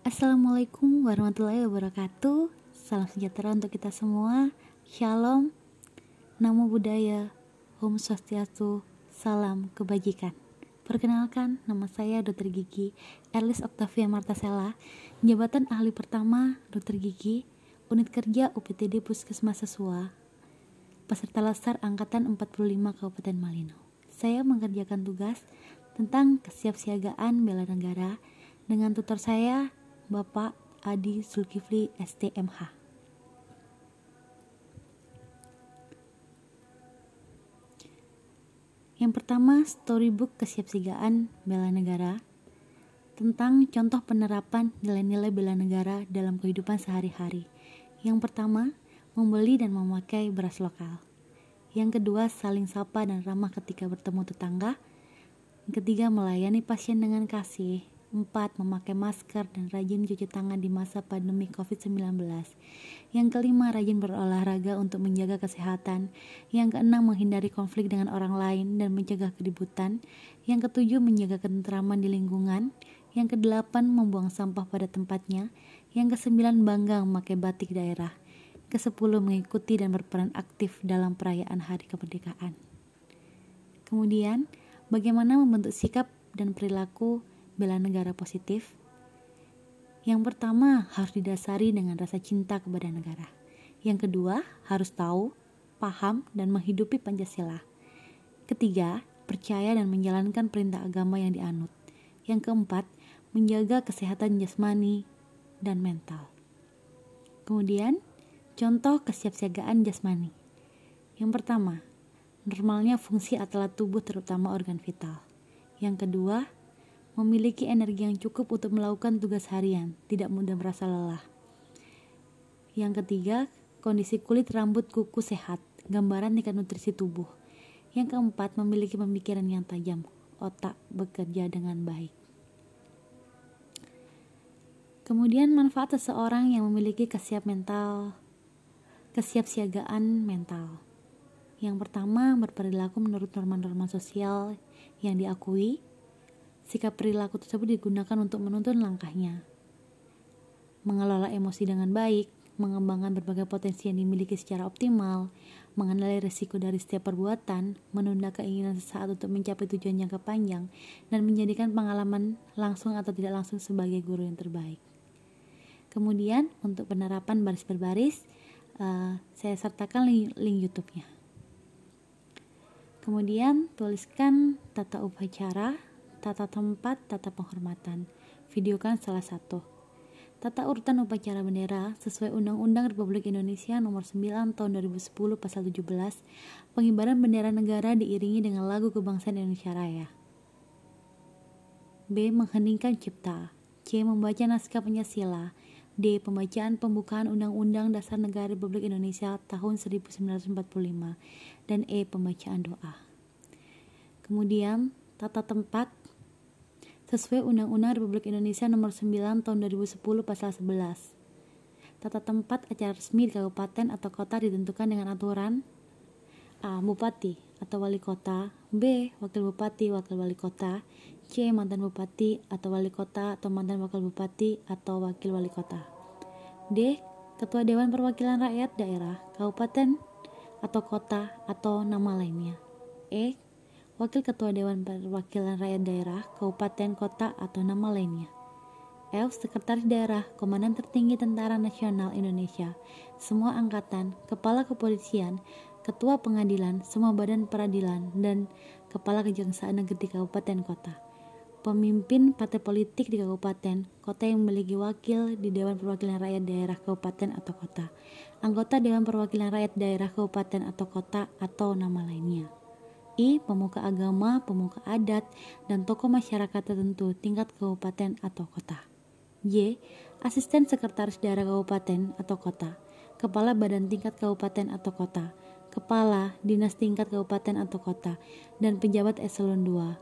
Assalamualaikum warahmatullahi wabarakatuh. Salam sejahtera untuk kita semua. Shalom. Namo Buddhaya. Om Swastiastu. Salam Kebajikan. Perkenalkan, nama saya Dr. Gigi Erlis Octavia Martasela Jabatan Ahli Pertama Dr. Gigi Unit Kerja UPTD Puskesmas Sesua Peserta Lasar Angkatan 45 Kabupaten Malino. Saya mengerjakan tugas tentang kesiapsiagaan bela negara dengan tutor saya Bapak Adi Zulkifli STMH. Yang pertama, storybook kesiapsiagaan bela negara tentang contoh penerapan nilai-nilai bela negara dalam kehidupan sehari-hari. Yang pertama, membeli dan memakai beras lokal. Yang kedua, saling sapa dan ramah ketika bertemu tetangga. Yang ketiga, melayani pasien dengan kasih. 4. Memakai masker dan rajin cuci tangan di masa pandemi COVID-19. Yang kelima, rajin berolahraga untuk menjaga kesehatan. Yang keenam, menghindari konflik dengan orang lain dan mencegah keributan. Yang ketujuh, menjaga ketentraman di lingkungan. Yang kedelapan, membuang sampah pada tempatnya. Yang kesembilan, bangga memakai batik daerah. Kesepuluh, mengikuti dan berperan aktif dalam perayaan Hari Kemerdekaan. Kemudian, bagaimana membentuk sikap dan perilaku bela negara positif? Yang pertama, harus didasari dengan rasa cinta kepada negara. Yang kedua, harus tahu, paham, dan menghidupi Pancasila. Ketiga, percaya dan menjalankan perintah agama yang dianut. Yang keempat, menjaga kesehatan jasmani dan mental. Kemudian, contoh kesiapsiagaan jasmani. Yang pertama, normalnya fungsi atlet tubuh terutama organ vital. Yang kedua, memiliki energi yang cukup untuk melakukan tugas harian, tidak mudah merasa lelah. Yang ketiga, kondisi kulit, rambut, kuku sehat, gambaran tingkat nutrisi tubuh. Yang keempat, memiliki pemikiran yang tajam, otak bekerja dengan baik. Kemudian manfaat seseorang yang memiliki kesiap mental, kesiapsiagaan mental. Yang pertama, berperilaku menurut norma-norma sosial yang diakui, Sikap perilaku tersebut digunakan untuk menuntun langkahnya. Mengelola emosi dengan baik, mengembangkan berbagai potensi yang dimiliki secara optimal, mengenali risiko dari setiap perbuatan, menunda keinginan sesaat untuk mencapai tujuan jangka panjang, dan menjadikan pengalaman langsung atau tidak langsung sebagai guru yang terbaik. Kemudian, untuk penerapan baris berbaris, uh, saya sertakan link, link YouTube-nya. Kemudian, tuliskan tata upacara tata tempat, tata penghormatan. Videokan salah satu. Tata urutan upacara bendera sesuai Undang-Undang Republik Indonesia Nomor 9 Tahun 2010 Pasal 17, pengibaran bendera negara diiringi dengan lagu kebangsaan Indonesia Raya. B. Mengheningkan cipta. C. Membaca naskah Pancasila. D. Pembacaan pembukaan Undang-Undang Dasar Negara Republik Indonesia tahun 1945 dan E. Pembacaan doa. Kemudian, tata tempat sesuai Undang-Undang Republik Indonesia Nomor 9 Tahun 2010 Pasal 11. Tata tempat acara resmi di kabupaten atau kota ditentukan dengan aturan A. Bupati atau wali kota B. Wakil bupati wakil wali kota C. Mantan bupati atau wali kota atau mantan wakil bupati atau wakil wali kota D. Ketua Dewan Perwakilan Rakyat Daerah, Kabupaten atau Kota atau nama lainnya E Wakil Ketua Dewan Perwakilan Rakyat Daerah, Kabupaten, Kota, atau nama lainnya. F. Sekretaris Daerah, Komandan Tertinggi Tentara Nasional Indonesia, semua angkatan, Kepala Kepolisian, Ketua Pengadilan, semua badan peradilan, dan Kepala Kejaksaan Negeri Kabupaten Kota. Pemimpin partai politik di kabupaten, kota yang memiliki wakil di Dewan Perwakilan Rakyat Daerah Kabupaten atau Kota. Anggota Dewan Perwakilan Rakyat Daerah Kabupaten atau Kota atau nama lainnya. Pemuka agama, pemuka adat, dan tokoh masyarakat tertentu tingkat kabupaten atau kota. Y. Asisten Sekretaris Daerah Kabupaten atau Kota, Kepala Badan Tingkat Kabupaten atau Kota, Kepala Dinas Tingkat Kabupaten atau Kota, dan pejabat eselon 2.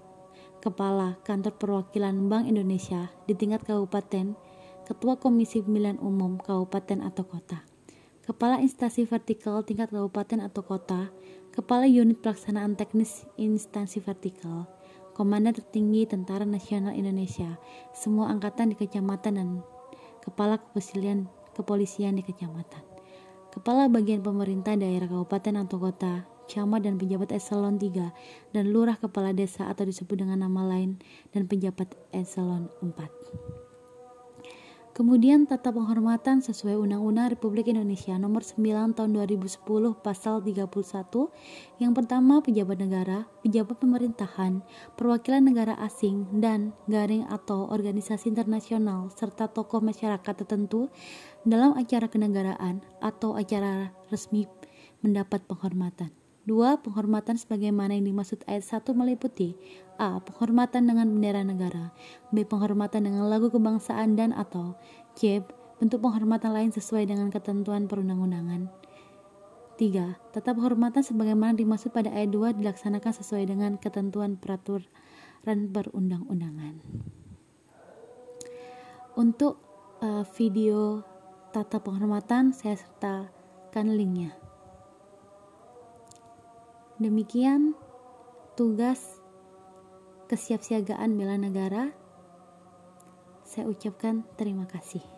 Kepala Kantor Perwakilan Bank Indonesia di tingkat kabupaten, Ketua Komisi Pemilihan Umum Kabupaten atau Kota, Kepala Instansi Vertikal tingkat kabupaten atau kota, Kepala Unit Pelaksanaan Teknis Instansi Vertikal, Komandan Tertinggi Tentara Nasional Indonesia, semua angkatan di kecamatan dan Kepala Kepolisian, Kepolisian di Kecamatan. Kepala Bagian Pemerintah Daerah Kabupaten atau Kota, camat dan pejabat eselon 3, dan lurah kepala desa atau disebut dengan nama lain, dan pejabat eselon 4. Kemudian tata penghormatan sesuai Undang-Undang Republik Indonesia Nomor 9 Tahun 2010 Pasal 31. Yang pertama, pejabat negara, pejabat pemerintahan, perwakilan negara asing dan garing atau organisasi internasional serta tokoh masyarakat tertentu dalam acara kenegaraan atau acara resmi mendapat penghormatan. Dua, penghormatan sebagaimana yang dimaksud ayat 1 meliputi A. Penghormatan dengan bendera negara B. Penghormatan dengan lagu kebangsaan dan atau C. Bentuk penghormatan lain sesuai dengan ketentuan perundang-undangan 3. Tetap penghormatan sebagaimana dimaksud pada ayat 2 dilaksanakan sesuai dengan ketentuan peraturan perundang-undangan Untuk uh, video tata penghormatan saya sertakan linknya Demikian tugas kesiapsiagaan bela negara. Saya ucapkan terima kasih.